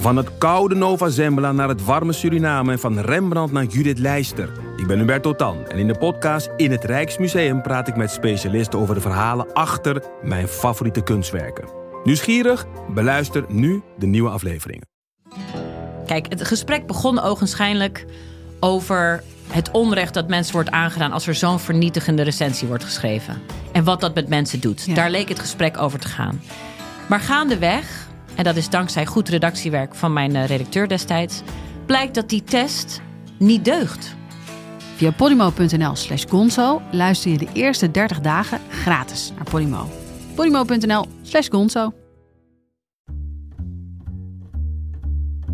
Van het koude Nova Zembla naar het warme Suriname en van Rembrandt naar Judith Leister. Ik ben Hubert Totan en in de podcast In het Rijksmuseum praat ik met specialisten over de verhalen achter mijn favoriete kunstwerken. Nieuwsgierig? Beluister nu de nieuwe afleveringen. Kijk, het gesprek begon ogenschijnlijk over het onrecht dat mensen wordt aangedaan als er zo'n vernietigende recensie wordt geschreven. En wat dat met mensen doet. Ja. Daar leek het gesprek over te gaan. Maar gaandeweg, en dat is dankzij goed redactiewerk van mijn eh, redacteur destijds, blijkt dat die test niet deugt. Via podimo.nl slash gonzo luister je de eerste 30 dagen gratis naar Podimo. podimo.nl slash gonzo.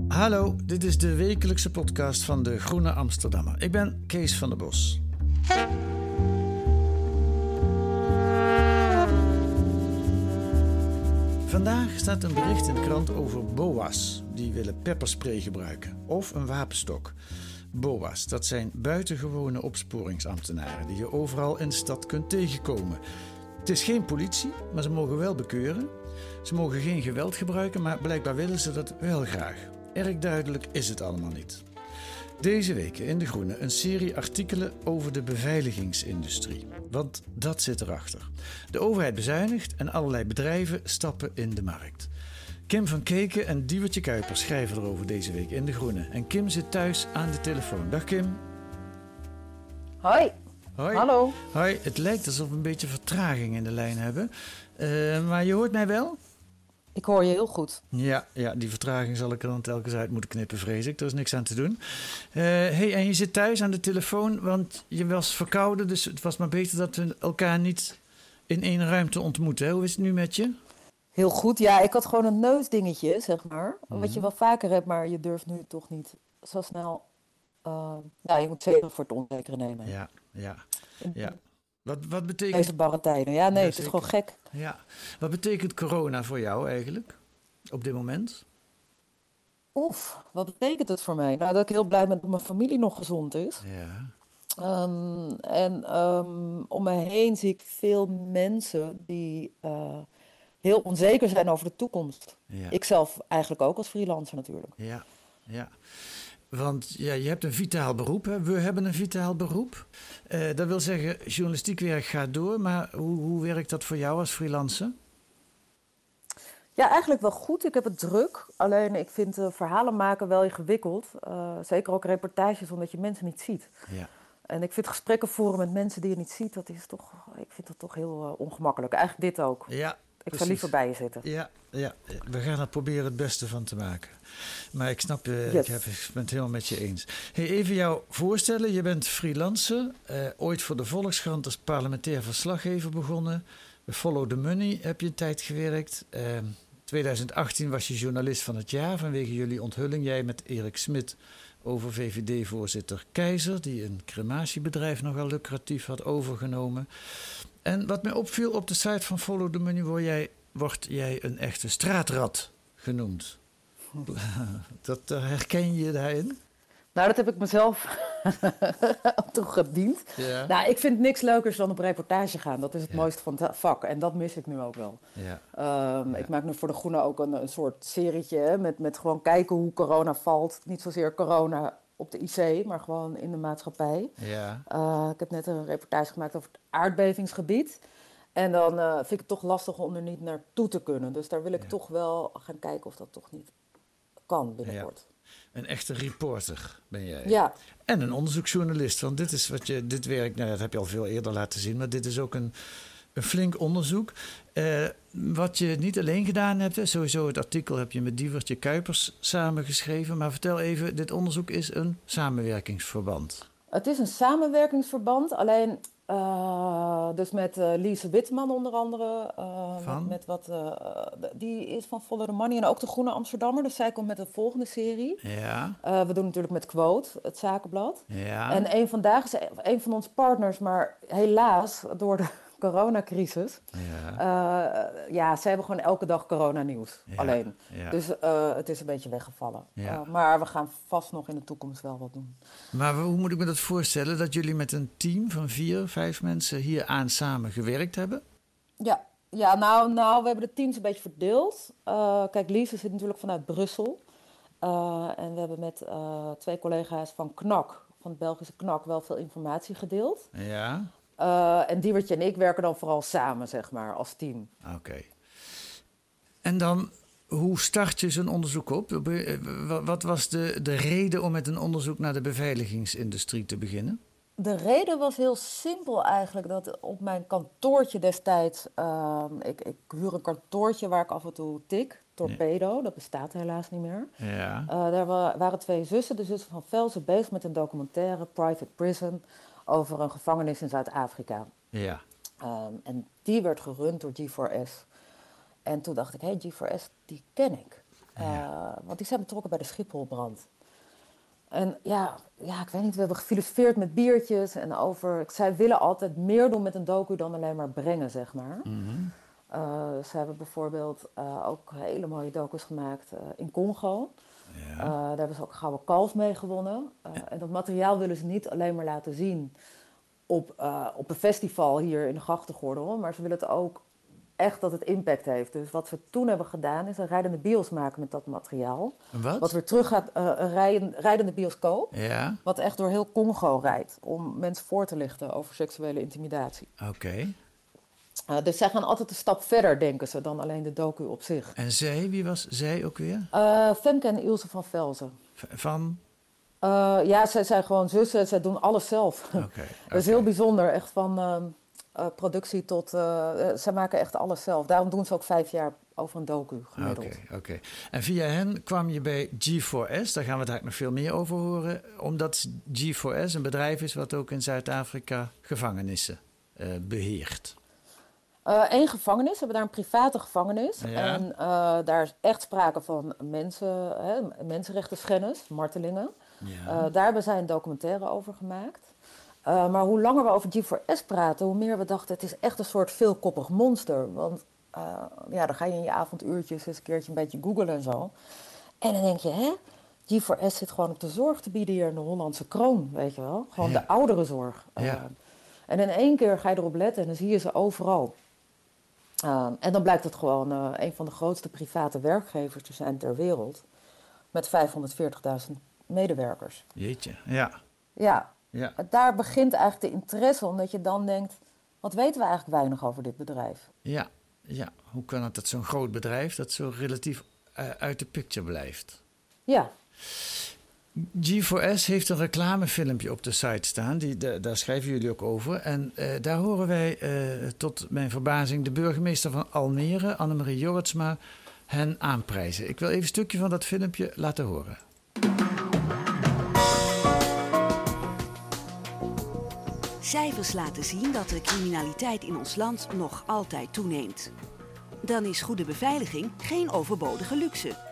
Hallo, dit is de wekelijkse podcast van de Groene Amsterdammer. Ik ben Kees van der Bos. Vandaag staat een bericht in de krant over BOA's. Die willen pepperspray gebruiken. Of een wapenstok. BOA's, dat zijn buitengewone opsporingsambtenaren... die je overal in de stad kunt tegenkomen. Het is geen politie, maar ze mogen wel bekeuren. Ze mogen geen geweld gebruiken, maar blijkbaar willen ze dat wel graag. Erg duidelijk is het allemaal niet. Deze week in De Groene een serie artikelen over de beveiligingsindustrie. Want dat zit erachter. De overheid bezuinigt en allerlei bedrijven stappen in de markt. Kim van Keken en Diewertje Kuipers schrijven erover deze week in De Groene. En Kim zit thuis aan de telefoon. Dag Kim. Hoi. Hoi. Hallo. Hoi, het lijkt alsof we een beetje vertraging in de lijn hebben. Eh, maar je hoort mij wel? Ik hoor je heel goed. Ja, ja, die vertraging zal ik er dan telkens uit moeten knippen, vrees ik. Er is niks aan te doen. Eh hey, en je zit thuis aan de telefoon, want je was verkouden. Dus het was maar beter dat we elkaar niet in één ruimte ontmoeten. hè? Hoe is het nu met je? Heel goed. Ja, ik had gewoon een neusdingetje, zeg maar. Mhm. Wat je wel vaker hebt, maar je durft nu toch niet zo snel. eh nou, je moet zeker voor het onzekere nemen. Ja, ja, ja. Wat, wat, Deze betekent, tijden. Ja, nee, Ja, het is gewoon gek. ja. wat betekent corona voor jou eigenlijk? Op dit moment? Oef, wat betekent het voor mij? Nou, dat ik heel blij ben dat mijn familie nog gezond is. Ja. Ehm, en ehm, om me heen zie ik veel mensen die eh, heel onzeker zijn over de toekomst. Ja. Ik zelf eigenlijk ook als freelancer natuurlijk. Ja, ja. Want ja, je hebt een vitaal beroep. Hè? We hebben een vitaal beroep. Eh, dat wil zeggen, journalistiek werk gaat door. Maar hoe, hoe werkt dat voor jou als freelancer? Ja, eigenlijk wel goed. Ik heb het druk. Alleen ik vind eh, verhalen maken wel ingewikkeld. Eh, zeker ook reportages, omdat je mensen niet ziet. Ja. En ik vind gesprekken voeren met mensen die je niet ziet, dat is toch, ik vind dat toch heel ongemakkelijk. Eigenlijk dit ook. Ja, precies. zou liever bij je zitten. Ja, ja, we gaan er proberen het beste van te maken. Maar ik snap, je, Yes. ik, heb, ik ben het helemaal met je eens. Hey, even jou voorstellen, je bent freelancer. eh, ooit voor de Volkskrant als parlementair verslaggever begonnen. Bij Follow the Money heb je een tijd gewerkt. Eh, 2018 was je journalist van het jaar vanwege jullie onthulling. Jij met Erik Smit over VVD-voorzitter Keizer... die een crematiebedrijf nogal lucratief had overgenomen. En wat mij opviel op de site van Follow the Money... word jij, word jij een echte straatrat genoemd. Dat eh, herken je daarin? Nou, dat heb ik mezelf toegediend. Ja. Nou, ik vind niks leukers dan op reportage gaan. Dat is het Ja. mooiste van het vak. En dat mis ik nu ook wel. ja. Ehm. Ik maak nu voor de Groene ook een, een soort serietje hè, met, met gewoon kijken hoe corona valt. Niet zozeer corona op de IC, maar gewoon in de maatschappij. ja. Uh, ik heb net een reportage gemaakt over het aardbevingsgebied. En dan uh, vind ik het toch lastig om er niet naartoe te kunnen. Dus daar wil ik Ja. toch wel gaan kijken of dat toch niet kan binnenkort. Een echte reporter ben jij. Ja, En een onderzoeksjournalist. Want dit is wat je, dit werk, nou, dat heb je al veel eerder laten zien, maar dit is ook een, een flink onderzoek. Eh, wat je niet alleen gedaan hebt, sowieso het artikel heb je met Dievertje Kuipers samengeschreven. Maar vertel even, dit onderzoek is een samenwerkingsverband. het is een samenwerkingsverband. Alleen uh, dus met uh, Lise Witman onder andere. Uh, Van? Met, wat, die is van Follow the Money en ook de Groene Amsterdammer. Dus zij komt met een volgende serie. Ja, we doen natuurlijk met Quote, het zakenblad. ja. En een vandaag is een van onze partners, maar helaas door de coronacrisis. ja, Uh, ja, ze hebben gewoon elke dag coronanieuws. Ja, Alleen. ja. Dus uh, het is een beetje weggevallen. Ja. Uh, maar we gaan vast nog in de toekomst wel wat doen. Maar hoe moet ik me dat voorstellen? Dat jullie met een team van vier, vijf mensen hier aan samen gewerkt hebben? Ja, ja nou, nou, we hebben de teams een beetje verdeeld. Kijk, Lise zit natuurlijk vanuit Brussel. Eh, en we hebben met eh, twee collega's van KNAK, van het Belgische KNAK, wel veel informatie gedeeld. Ja, Uh, en Diewertje en ik werken dan vooral samen, zeg maar, als team. oké. En dan, hoe start je zo'n onderzoek op? Eh, wa- Wat was de, de reden om met een onderzoek naar de beveiligingsindustrie te beginnen? De reden was heel simpel eigenlijk. Dat op mijn kantoortje destijds... ehm, ik, ik huur een kantoortje waar ik af en toe tik. Torpedo, dat bestaat helaas niet meer. Ja. Eh, daar wa- waren twee zussen, de zussen van Velsen, bezig met een documentaire, Private Prison, over een gevangenis in Zuid-Afrika. Ja. Ehm, en die werd gerund door G4S. En toen dacht ik, hé, hey, G4S, die ken ik. Eh, Want die zijn betrokken bij de Schipholbrand. En ja, ja, ik weet niet, we hebben gefilosofeerd met biertjes en over... Zij willen altijd meer doen met een docu dan alleen maar brengen, zeg maar. Eh, ze hebben bijvoorbeeld eh, ook hele mooie docus gemaakt in Congo. Ja. Eh, daar hebben ze ook Gouden Kalf mee gewonnen. Eh, En dat materiaal willen ze niet alleen maar laten zien op, eh, op een festival hier in de grachtengordel. Maar ze willen het ook echt dat het impact heeft. Dus wat we toen hebben gedaan is een rijdende bios maken met dat materiaal. Wat? Wat weer terug gaat, een rijden- rijdende bioscoop. Ja, Wat echt door heel Congo rijdt. Om mensen voor te lichten over seksuele intimidatie. oké. Eh, dus zij gaan altijd een stap verder, denken ze, dan alleen de docu op zich. En zij, wie was zij ook weer? Eh, Femke en Ilse van Velzen. Van? Eh, ja, zij zijn gewoon zussen. Zij doen alles zelf. Oké. Dat is heel bijzonder. Echt van ehm, eh, productie tot... zij maken echt alles zelf. Daarom doen ze ook vijf jaar over een docu gemiddeld. Oké, oké. En via hen kwam je bij G4S. Daar gaan we daar nog veel meer over horen. Omdat G4S een bedrijf is wat ook in Zuid-Afrika gevangenissen eh, beheert. Eén gevangenis. We hebben daar een private gevangenis. Ja. En eh, daar is echt sprake van mensen, hè, mensenrechtenschennis, martelingen. Ja. Eh, daar hebben zij een documentaire over gemaakt. Eh, maar hoe langer we over G4S praten, hoe meer we dachten... het is echt een soort veelkoppig monster. Want eh, ja, dan ga je in je avonduurtjes eens een keertje een beetje googlen en zo. En dan denk je, hè? G4S zit gewoon op de zorg te bieden hier in de Hollandse kroon, weet je wel? Gewoon Ja. de ouderenzorg. Eh, Ja. en in één keer ga je erop letten en dan zie je ze overal. Uh, en dan blijkt het gewoon uh, een van de grootste private werkgevers te zijn ter wereld. Met 540.000 medewerkers. Jeetje, ja. Ja, ja. daar begint eigenlijk de interesse, omdat je dan denkt: wat weten we eigenlijk weinig over dit bedrijf? Ja, ja. Hoe kan het dat zo'n groot bedrijf dat zo relatief uh, uit de picture blijft? Ja. G4S heeft een reclamefilmpje op de site staan, die, daar schrijven jullie ook over. En uh, daar horen wij uh, tot mijn verbazing de burgemeester van Almere, Annemarie Jorritsma, hen aanprijzen. Ik wil even een stukje van dat filmpje laten horen. Cijfers laten zien dat de criminaliteit in ons land nog altijd toeneemt. Dan is goede beveiliging geen overbodige luxe.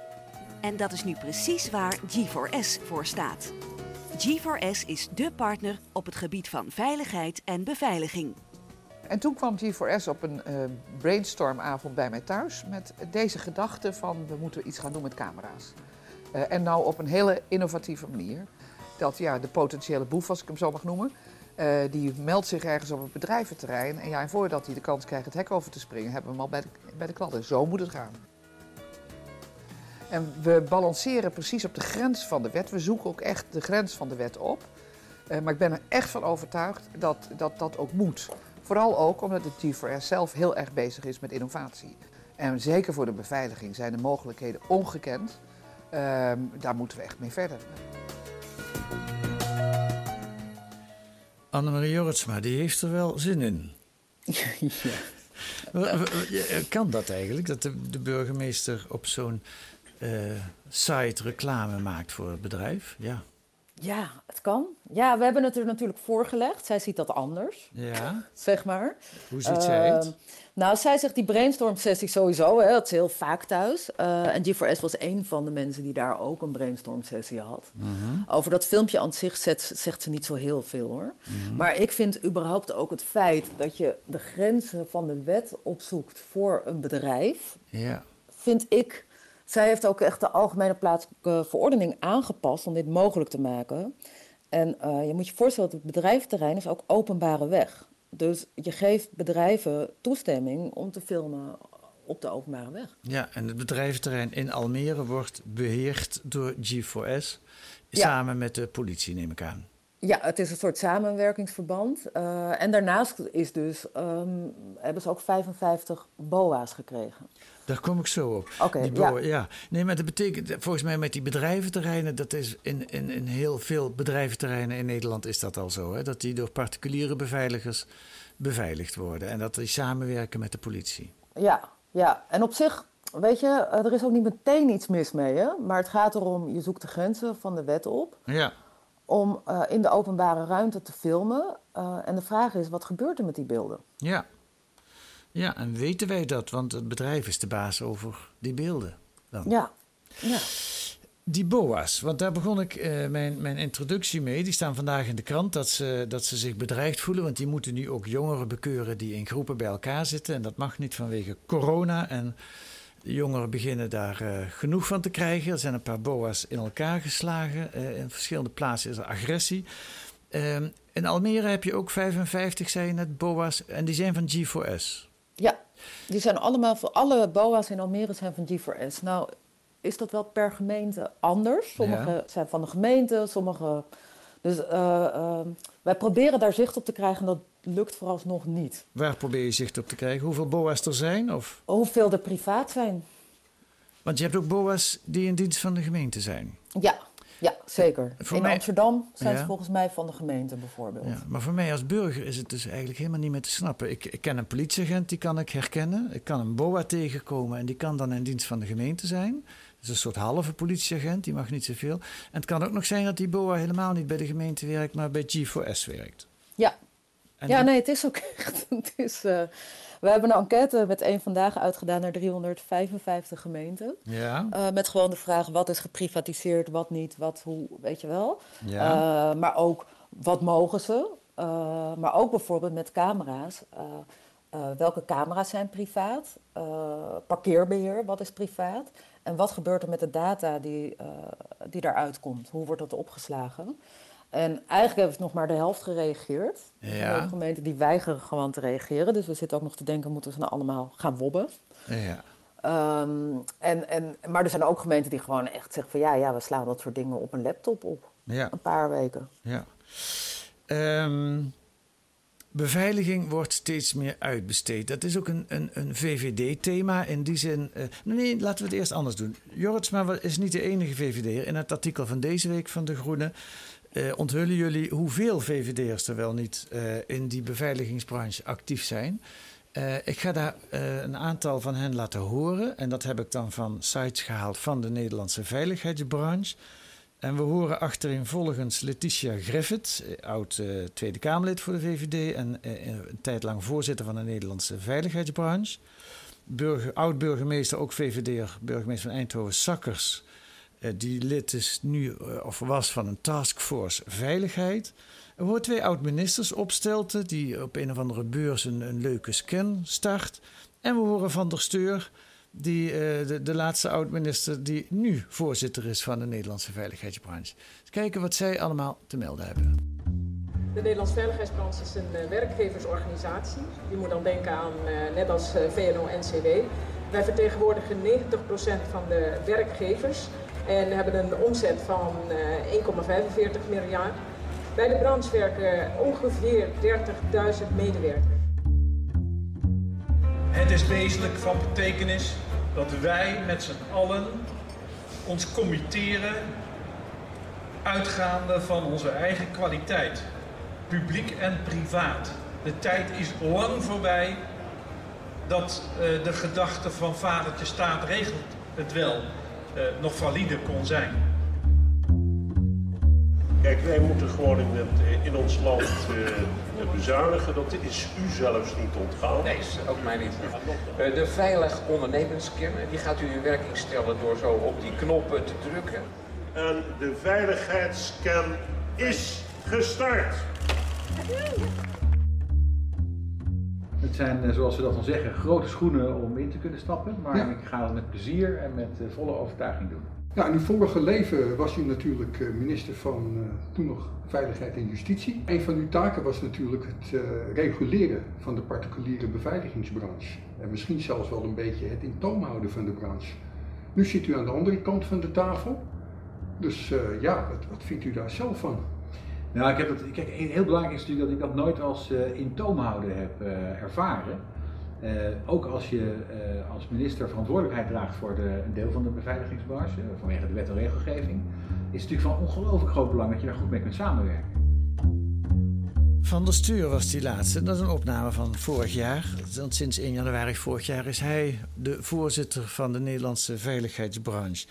En dat is nu precies waar G4S voor staat. G4S is dé partner op het gebied van veiligheid en beveiliging. En toen kwam G4S op een uh, brainstormavond bij mij thuis met deze gedachte van we moeten iets gaan doen met camera's. Uh, en nou op een hele innovatieve manier. Dat ja, de potentiële boef, als ik hem zo mag noemen, uh, die meldt zich ergens op het bedrijventerrein. En ja, en voordat hij de kans krijgt het hek over te springen, hebben we hem al bij bij de kladden. Zo moet het gaan. En we balanceren precies op de grens van de wet. We zoeken ook echt de grens van de wet op. Uh, maar ik ben er echt van overtuigd dat dat, dat ook moet. Vooral ook omdat de G4S zelf heel erg bezig is met innovatie. En zeker voor de beveiliging zijn de mogelijkheden ongekend. Uh, daar moeten we echt mee verder. Annemarie Jorritsma, die heeft er wel zin in. ja. Kan dat eigenlijk, dat de, de burgemeester op zo'n site reclame maakt voor het bedrijf? Ja. Ja, het kan. Ja, we hebben het er natuurlijk voorgelegd. Zij ziet dat anders. Ja. Zeg maar. Hoe ziet uh, zij het? Uh, nou, zij zegt die brainstorm sessie sowieso. Hè, dat is heel vaak thuis. Uh, en G4S was een van de mensen die daar ook een brainstorm sessie had. Mhm. Over dat filmpje aan zich zet, zegt ze niet zo heel veel hoor. Mhm. Maar ik vind überhaupt ook het feit dat je de grenzen van de wet opzoekt voor een bedrijf. Ja. Vind ik zij heeft ook echt de algemene plaatselijke verordening aangepast om dit mogelijk te maken. En uh, je moet je voorstellen dat het bedrijventerrein is ook openbare weg. Dus je geeft bedrijven toestemming om te filmen op de openbare weg. Ja, en het bedrijventerrein in Almere wordt beheerd door G4S. Ja. Samen met de politie, neem ik aan. Ja, het is een soort samenwerkingsverband. Eh, en daarnaast is dus, ehm, hebben ze ook 55 BOA's gekregen. Daar kom ik zo op. Oké, ja. Nee, maar dat betekent volgens mij met die bedrijventerreinen, dat is in, in, in heel veel bedrijventerreinen in Nederland is dat al zo. Hè? Dat die door particuliere beveiligers beveiligd worden. En dat die samenwerken met de politie. Ja, ja. En op zich, weet je, er is ook niet meteen iets mis mee. Hè? Maar het gaat erom, je zoekt de grenzen van de wet op. Ja. Om eh, in de openbare ruimte te filmen. Eh, en de vraag is, wat gebeurt er met die beelden? Ja. Ja, en weten wij dat? Want het bedrijf is de baas over die beelden. Dan. Ja, ja. Die BOA's, want daar begon ik eh, mijn, mijn introductie mee. Die staan vandaag in de krant dat ze, dat ze zich bedreigd voelen. Want die moeten nu ook jongeren bekeuren die in groepen bij elkaar zitten. En dat mag niet vanwege corona. En de jongeren beginnen daar eh, genoeg van te krijgen. Er zijn een paar BOA's in elkaar geslagen. Eh, in verschillende plaatsen is er agressie. Ehm, in Almere heb je ook 55, zei je net, BOA's. En die zijn van G4S. ja. Die zijn allemaal, voor alle BOA's in Almere zijn van G4S. Nou, is dat wel per gemeente anders? Sommige Ja. zijn van de gemeente, sommige... Dus eh, eh, wij proberen daar zicht op te krijgen en dat lukt vooralsnog niet. Waar probeer je zicht op te krijgen? Hoeveel BOA's er zijn? Of? Hoeveel er privaat zijn? Want je hebt ook BOA's die in dienst van de gemeente zijn. Ja, ja zeker. Voor in mij- Amsterdam zijn Ja. ze volgens mij van de gemeente bijvoorbeeld. Ja, maar voor mij als burger is het dus eigenlijk helemaal niet meer te snappen. Ik, ik ken een politieagent, die kan ik herkennen. Ik kan een BOA tegenkomen en die kan dan in dienst van de gemeente zijn. Dat is een soort halve politieagent, die mag niet zoveel. En het kan ook nog zijn dat die BOA helemaal niet bij de gemeente werkt, maar bij G4S werkt. Ja, En ja, nee, het is ook echt. Het is, eh, we hebben een enquête met één vandaag uitgedaan naar 355 gemeenten. Ja, Eh, met gewoon de vraag wat is geprivatiseerd, wat niet, wat, hoe, weet je wel. ja. Eh, maar ook wat mogen ze. Maar ook bijvoorbeeld met camera's. Welke camera's zijn privaat? Eh, parkeerbeheer, wat is privaat? En wat gebeurt er met de data die, die daaruit komt? Hoe wordt dat opgeslagen? En eigenlijk hebben ze nog maar de helft gereageerd. Er Ja. gemeenten die weigeren gewoon te reageren. Dus we zitten ook nog te denken, moeten we ze nou allemaal gaan wobben? ja. Ehm, en, en, maar er zijn ook gemeenten die gewoon echt zeggen van ja, ja, we slaan dat soort dingen op een laptop op. ja. Een paar weken. Ja. Ehm, beveiliging wordt steeds meer uitbesteed. Dat is ook een, een, een VVD-thema in die zin. eh, nee, laten we het eerst anders doen. Jorritsma is niet de enige VVD'er. In het artikel van deze week van De Groene eh, onthullen jullie hoeveel VVD'ers er wel niet eh, in die beveiligingsbranche actief zijn. Eh, ik ga daar een aantal van hen laten horen. En dat heb ik dan van sites gehaald van de Nederlandse veiligheidsbranche. En we horen achterin volgens Letitia Griffith, oud Tweede Kamerlid voor de VVD en een tijd lang voorzitter van de Nederlandse veiligheidsbranche. Oud-burgemeester, ook VVD'er, burgemeester van Eindhoven, Sakkers, die lid is nu eh, of was van een taskforce veiligheid. Er horen twee oud-ministers opstelten die op een of andere beurs een, leuke scan start. En we horen Van der Steur, die, eh, de, de laatste oud-minister die nu voorzitter is van de Nederlandse veiligheidsbranche. Dus kijken wat zij allemaal te melden hebben. De Nederlandse Veiligheidsbranche is een eh, werkgeversorganisatie. Je moet dan denken aan, eh, net als eh, VNO-NCW. Wij vertegenwoordigen 90% van de werkgevers en hebben een omzet van eh, 1,45 miljard. Bij de branche werken ongeveer 30.000 medewerkers. Het is wezenlijk van betekenis dat wij met z'n allen ons committeren uitgaande van onze eigen kwaliteit, publiek en privaat. De tijd is lang voorbij dat eh, de gedachte van vadertje staat regelt het wel eh, nog valide kon zijn. Kijk, wij moeten gewoon in, het, in ons land eh, bezuinigen. Dat is u zelfs niet ontgaan. Nee, is ook mij niet. Eh, De veilig ondernemingsscan, die gaat u in werking stellen door zo op die knoppen te drukken. En de veiligheidsscan is gestart. Het zijn, eh, zoals we dat dan zeggen, grote schoenen om in te kunnen stappen. Maar Ja. ik ga het met plezier en met eh, volle overtuiging doen. Ja, in uw vorige leven was u natuurlijk eh, minister van uh, toen nog Veiligheid en Justitie. Een van uw taken was natuurlijk het uh, reguleren van de particuliere beveiligingsbranche. En misschien zelfs wel een beetje het in toom houden van de branche. Nu zit u aan de andere kant van de tafel. Dus ja, wat, wat, vindt u daar zelf van? Nou, ik heb het, kijk, heel belangrijk is natuurlijk dat ik dat nooit als in toom houden heb ervaren. Uh, ook als je uh, als minister verantwoordelijkheid draagt voor de, een deel van de beveiligingsbranche, vanwege de wet en regelgeving, is het natuurlijk van ongelooflijk groot belang dat je daar goed mee kunt samenwerken. Van der Stuur was die laatste. Dat is een opname van vorig jaar. Want sinds 1 januari vorig jaar is hij de voorzitter van de Nederlandse veiligheidsbranche.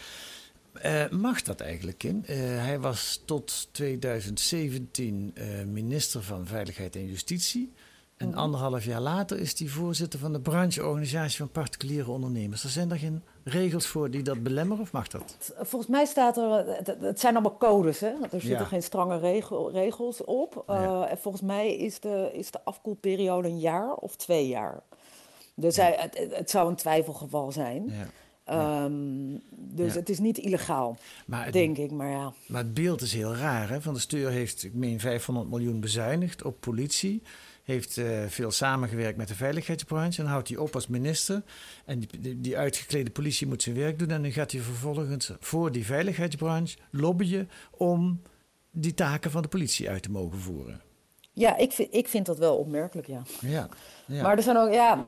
Uh, mag dat eigenlijk, Kim? hij was tot 2017 minister van Veiligheid en Justitie. En mhm. anderhalf jaar later is hij voorzitter van de brancheorganisatie van particuliere ondernemers. Er zijn er geen regels voor die dat belemmeren of mag dat? Volgens mij staat er, het zijn allemaal codes, hè? er zitten geen strenge regel, regels op. En volgens mij is de, is de afkoelperiode een jaar of twee jaar. Dus hij, het, het, zou een twijfelgeval zijn. Ja. Um, dus het is niet illegaal, maar denk ik. Maar, ja. maar het beeld is heel raar. Hè? Van de Stuur heeft, ik meen, 500 miljoen bezuinigd op politie heeft uh, veel samengewerkt met de veiligheidsbranche en houdt hij op als minister. En die, die, uitgeklede politie moet zijn werk doen en dan gaat hij vervolgens voor die veiligheidsbranche lobbyen om die taken van de politie uit te mogen voeren. Ja, ik vind, ik vind dat wel opmerkelijk, ja. ja. ja. Maar er zijn ook, ja,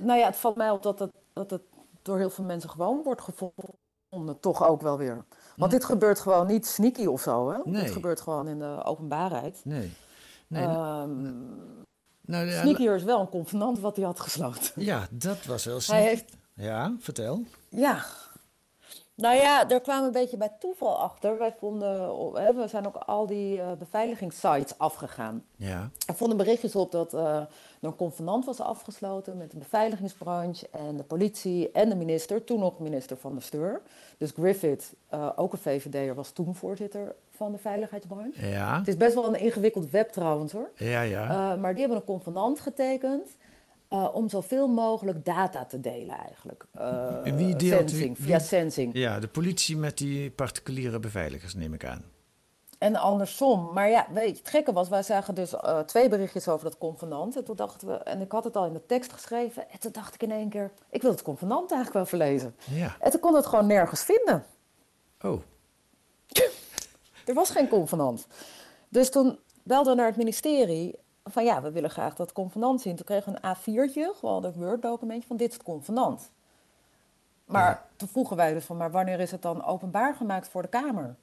nou ja, het valt mij op dat het, dat het door heel veel mensen gewoon wordt gevonden, toch ook wel weer. Want hm. dit gebeurt gewoon niet sneaky of zo, hè? Nee. Dit gebeurt gewoon in de openbaarheid. Nee. Nee, um, nou, ja, Sneakier is wel een convenant wat hij had gesloten. Ja, dat was wel Hij heeft... Ja, vertel. Ja. Nou ja, er kwamen een beetje bij toeval achter. Wij vonden, we zijn ook al die uh, beveiligingssites afgegaan. Ja. Er vonden berichtjes op dat uh, er een convenant was afgesloten met de beveiligingsbranche en de politie en de minister, toen nog minister van de Steur. Dus Griffith, uh, ook een VVD'er, was toen voorzitter van de veiligheidsbranche. Ja. Het is best wel een ingewikkeld web trouwens hoor. Ja, ja. Uh, maar die hebben een convenant getekend. Uh, om zoveel mogelijk data te delen eigenlijk. Uh, en wie deelt sensing, wie, via sensing. Ja, de politie met die particuliere beveiligers neem ik aan. En andersom. Maar ja, weet je, het gekke was, wij zagen dus uh, twee berichtjes over dat convenant. En toen dachten we, en ik had het al in de tekst geschreven. En toen dacht ik in één keer, ik wil het convenant eigenlijk wel verlezen. Ja. En toen kon het gewoon nergens vinden. Oh. Er was geen convenant. Dus toen belden we naar het ministerie van ja, we willen graag dat convenant zien. Toen kregen we een A4'tje, gewoon een Word-documentje van dit is het convenant. Maar toen vroegen wij dus van, maar wanneer is het dan openbaar gemaakt voor de Kamer?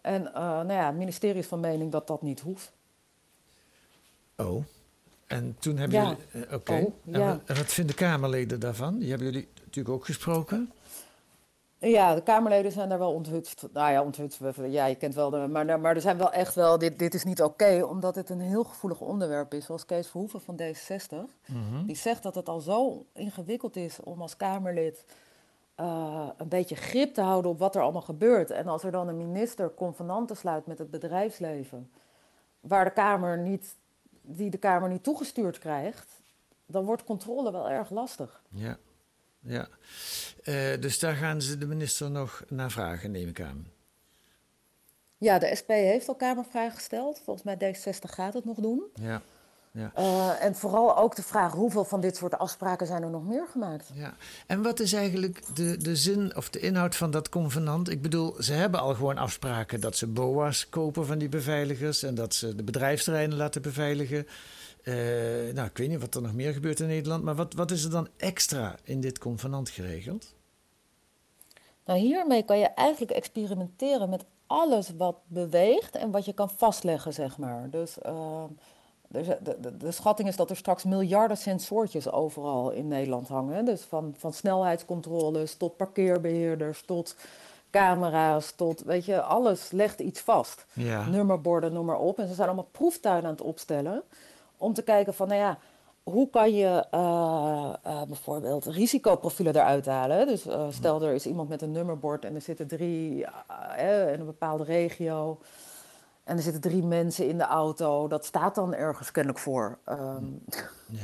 En uh, nou ja, het ministerie is van mening dat dat niet hoeft. Oh, en toen hebben jullie... Uh, Oké, oh, en, en, wat vinden Kamerleden daarvan? Die hebben jullie natuurlijk ook gesproken. Ja, de Kamerleden zijn daar wel onthutst. Nou ja, onthutst. Ja, je kent wel de. Maar, maar er zijn wel echt wel. Dit, dit is niet oké, omdat het een heel gevoelig onderwerp is. Zoals Kees Verhoeven van D66. Mhm. Die zegt dat het al zo ingewikkeld is om als Kamerlid. Uh, een beetje grip te houden op wat er allemaal gebeurt. En als er dan een minister convenanten sluit met het bedrijfsleven. waar de Kamer niet. die de Kamer niet toegestuurd krijgt. dan wordt controle wel erg lastig. Ja ja. Uh, dus daar gaan ze de minister nog naar vragen, neem ik aan. Ja, de SP heeft al Kamervragen gesteld. Volgens mij D60 gaat het nog doen. Ja. Ja. Uh, en vooral ook de vraag hoeveel van dit soort afspraken zijn er nog meer gemaakt. Ja. En wat is eigenlijk de, de zin of de inhoud van dat convenant? Ik bedoel, ze hebben al gewoon afspraken dat ze BOA's kopen van die beveiligers en dat ze de bedrijfsterreinen laten beveiligen. Uh, nou, ik weet niet wat er nog meer gebeurt in Nederland, maar wat, wat is er dan extra in dit convenant geregeld? Nou, hiermee kan je eigenlijk experimenteren met alles wat beweegt en wat je kan vastleggen, zeg maar. Dus uh, de, de, de, schatting is dat er straks miljarden sensortjes overal in Nederland hangen. Dus van, van snelheidscontroles tot parkeerbeheerders, tot camera's, tot, weet je, alles legt iets vast. Ja. Nummerborden, noem maar op. En ze zijn allemaal proeftuinen aan het opstellen om te kijken van, nou ja, hoe kan je uh, uh, bijvoorbeeld risicoprofielen eruit halen? Dus uh, stel er is iemand met een nummerbord en er zitten drie in een bepaalde regio. En er zitten drie mensen in de auto. Dat staat dan ergens kennelijk voor. Um, ja,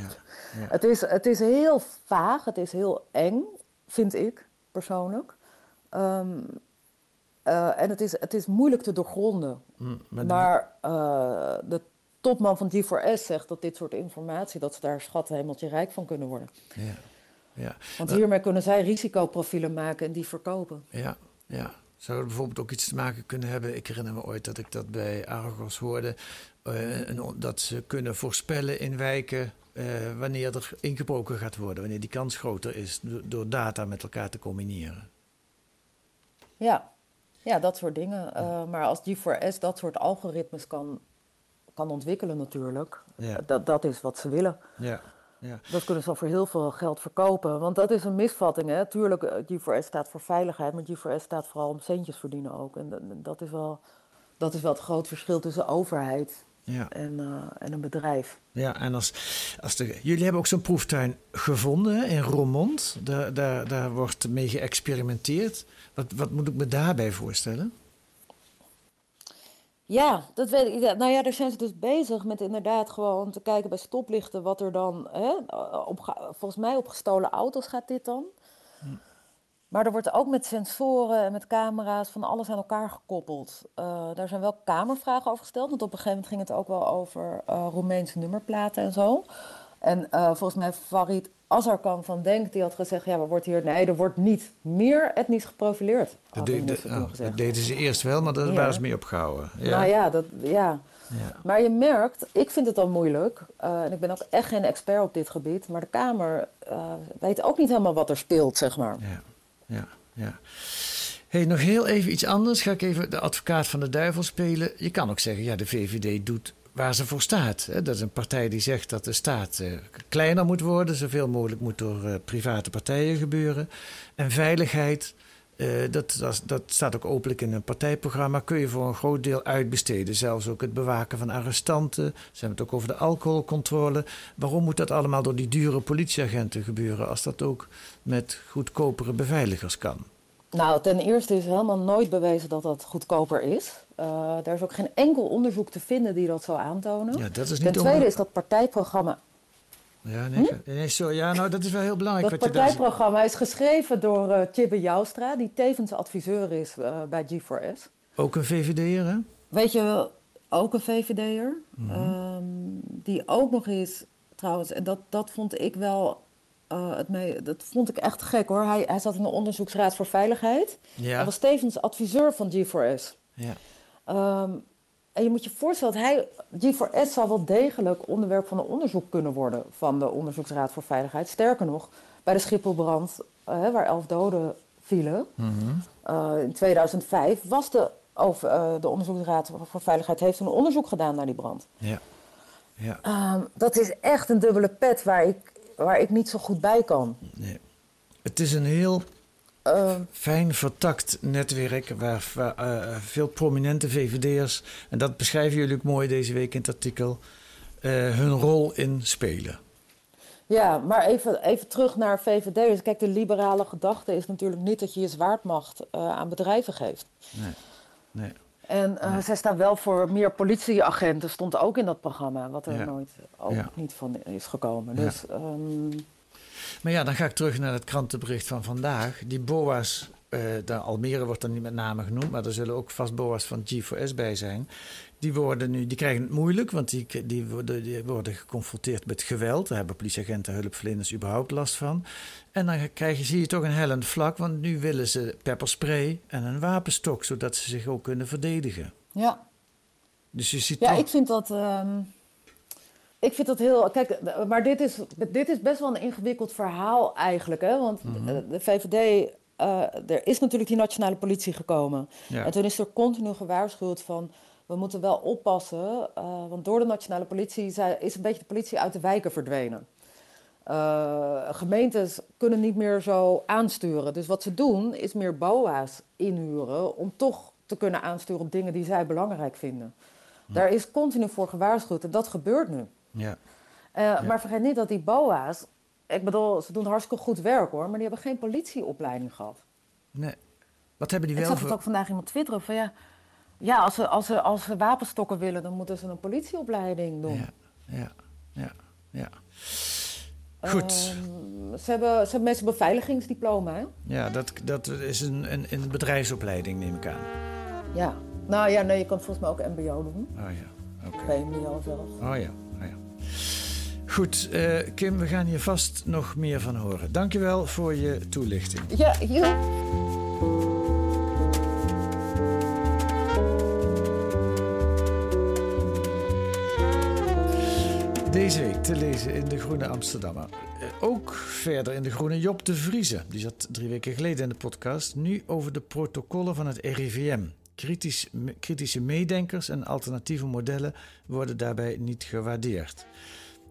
ja. Het, is, het is heel vaag, het is heel eng, vind ik persoonlijk. Um, Eh, en het is, het is moeilijk te doorgronden. Mm, maar maar de- eh, de topman van G4S zegt dat dit soort informatie, dat ze daar schat hemeltje rijk van kunnen worden. Ja. Ja. Want hiermee kunnen zij risicoprofielen maken en die verkopen. Ja, ja. Zou het bijvoorbeeld ook iets te maken kunnen hebben? Ik herinner me ooit dat ik dat bij Argos hoorde. een- dat ze kunnen voorspellen in wijken eh, wanneer er ingebroken gaat worden. Wanneer die kans groter is do- door data met elkaar te combineren. Ja, ja dat soort dingen. Eh, maar als G4S dat soort algoritmes kan, kan ontwikkelen natuurlijk, Ja. dat, dat is wat ze willen. Ja, ja. Dat kunnen ze al voor heel veel geld verkopen. Want dat is een misvatting. Hè? Tuurlijk, eh, G4S staat voor veiligheid, maar G4S staat vooral om centjes verdienen ook. En dat, dat, is, wel, dat is wel het groot verschil tussen overheid Ja. en, eh, en een bedrijf. Ja, en als, als de, jullie hebben ook zo'n proeftuin gevonden in Roermond. Daar, daar, daar wordt mee geëxperimenteerd. Wat, wat moet ik me daarbij voorstellen? Ja, dat weet ik. Ja, nou ja, daar zijn ze dus bezig met inderdaad gewoon te kijken bij stoplichten wat er dan. Hè, op, volgens mij op gestolen auto's gaat dit dan. Maar er wordt ook met sensoren en met camera's van alles aan elkaar gekoppeld. Eh, daar zijn wel kamervragen over gesteld, want op een gegeven moment ging het ook wel over eh, Roemeense nummerplaten en zo. En eh, volgens mij Farid Azarkan van Denk, die had gezegd, ja, er wordt hier, nee, er wordt niet meer etnisch geprofileerd. Dat, de- de- oh, dat deden ze eerst wel, maar daar Ja. waren ze mee opgehouden. Ja. Nou ja, dat, ja. Ja. Maar je merkt, ik vind het al moeilijk, eh, en ik ben ook echt geen expert op dit gebied, maar de Kamer eh, weet ook niet helemaal wat er speelt, zeg maar. Ja, ja, ja. Hey, nog heel even iets anders. Ga ik even de advocaat van de duivel spelen. Je kan ook zeggen, ja, de VVD doet waar ze voor staat. Dat is een partij die zegt dat de staat eh, kleiner moet worden. Zoveel mogelijk moet door eh, private partijen gebeuren. En veiligheid, eh, dat, dat, dat staat ook openlijk in een partijprogramma, kun je voor een groot deel uitbesteden. Zelfs ook het bewaken van arrestanten. Ze hebben het ook over de alcoholcontrole. Waarom moet dat allemaal door die dure politieagenten gebeuren als dat ook met goedkopere beveiligers kan? Nou, ten eerste is helemaal nooit bewezen dat dat goedkoper is. Uh, er is ook geen enkel onderzoek te vinden die dat zou aantonen. Ja, dat is niet ten tweede is dat partijprogramma. Ja, nee, nee, zo, ja, nou, dat is wel heel belangrijk. Dat wat partijprogramma is geschreven door uh, Tjibbe Joustra, die tevens adviseur is uh, bij G4S. Ook een VVD'er, hè? Weet je ook een VVD'er. Mhm. Um, die ook nog eens, trouwens, en dat, dat vond ik wel. Uh, het mee, dat vond ik echt gek hoor. Hij, hij zat in de onderzoeksraad voor veiligheid. Ja. Hij was tevens adviseur van G4S. Ja. Um, en je moet je voorstellen, dat hij, G4S zal wel degelijk onderwerp van een onderzoek kunnen worden van de Onderzoeksraad voor Veiligheid. Sterker nog, bij de Schipholbrand, uh, waar elf doden vielen Mhm. uh, in 2005, was de, over, uh, de Onderzoeksraad voor Veiligheid heeft een onderzoek gedaan naar die brand. Ja. ja. Um, dat is echt een dubbele pet waar ik, waar ik niet zo goed bij kan. Nee. Het is een heel Uh, fijn vertakt netwerk waar, waar uh, veel prominente VVD'ers, en dat beschrijven jullie ook mooi deze week in het artikel, uh, hun rol in spelen. Ja, maar even, even terug naar VVD'ers. Kijk, de liberale gedachte is natuurlijk niet dat je je zwaardmacht uh, aan bedrijven geeft. Nee, nee. En uh, nee. zij staan wel voor meer politieagenten, stond ook in dat programma, wat er Ja. nooit ook Ja. niet van is gekomen. Ja. Dus um, Maar ja, dan ga ik terug naar het krantenbericht van vandaag. Die BOA's, eh, de Almere wordt dan niet met name genoemd, maar er zullen ook vast BOA's van G4S bij zijn. Die, worden nu, die krijgen het moeilijk, want die, die, worden, die worden geconfronteerd met geweld. Daar hebben politieagenten en hulpverleners überhaupt last van. En dan krijg je, zie je toch een hellend vlak, want nu willen ze pepperspray en een wapenstok, zodat ze zich ook kunnen verdedigen. ja. Dus je ziet Ja, toch- ik vind dat. ehm, ik vind dat heel. Kijk, d- maar dit is, dit is best wel een ingewikkeld verhaal eigenlijk. Hè? Want Mhm. eh, de VVD. Eh, er is natuurlijk die nationale politie gekomen. Ja. En toen is er continu gewaarschuwd van. We moeten wel oppassen. eh, want door de nationale politie zijn- is een beetje de politie uit de wijken verdwenen. Eh, gemeentes kunnen niet meer zo aansturen. Dus wat ze doen is meer BOA's inhuren om toch te kunnen aansturen op dingen die zij belangrijk vinden. Daar is continu voor gewaarschuwd en dat gebeurt nu. Ja. Maar vergeet niet dat die BOA's, ik bedoel, ze doen hartstikke goed werk hoor, maar die hebben geen politieopleiding gehad. Nee. Wat hebben die Ik wel zag het ook vandaag iemand twitteren van ja, ja als, ze, als, ze, als ze wapenstokken willen, dan moeten ze een politieopleiding doen. Ja, ja, ja, ja. Goed. Ehm, ze, hebben, ze hebben mensen beveiligingsdiploma, hè? Ja, dat, dat is een, een, een bedrijfsopleiding, neem ik aan. Ja. Nou ja, nee, je kan volgens mij ook mbo doen. Oh ja, oké. VMBO zelfs. Oh ja, oh ja. Goed, eh, Kim, we gaan hier vast nog meer van horen. Dankjewel voor je toelichting. Ja, ja. Deze week te lezen in De Groene Amsterdammer. Eh, Ook verder in De Groene Job de Vrieze. Die zat drie weken geleden in de podcast. Nu over de protocollen van het RIVM. Kritisch, kritische meedenkers en alternatieve modellen worden daarbij niet gewaardeerd.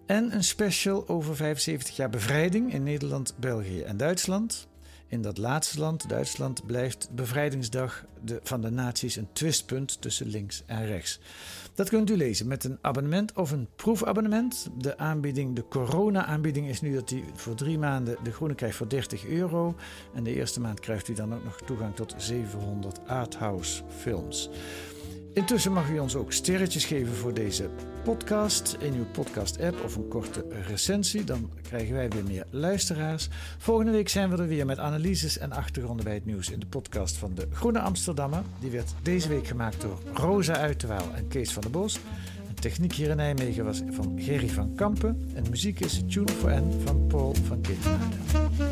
En een special over 75 jaar bevrijding in Nederland, België en Duitsland. In dat laatste land, Duitsland, blijft bevrijdingsdag de, van de naties een twistpunt tussen links en rechts. Dat kunt u lezen met een abonnement of een proefabonnement. De aanbieding, de corona-aanbieding is nu dat u voor drie maanden de groene krijgt voor 30 euro. En de eerste maand krijgt u dan ook nog toegang tot 700 arthouse films. Intussen mag u ons ook sterretjes geven voor deze podcast in uw podcast-app of een korte recensie. Dan krijgen wij weer meer luisteraars. Volgende week zijn we er weer met analyses en achtergronden bij het nieuws in de podcast van de Groene Amsterdammer. Die werd deze week gemaakt door Rosa Uiterwaal en Kees van der Bos. En techniek hier in Nijmegen was van Gerry van Kampen. En muziek is Tune for N van Paul van Ketenhuizen.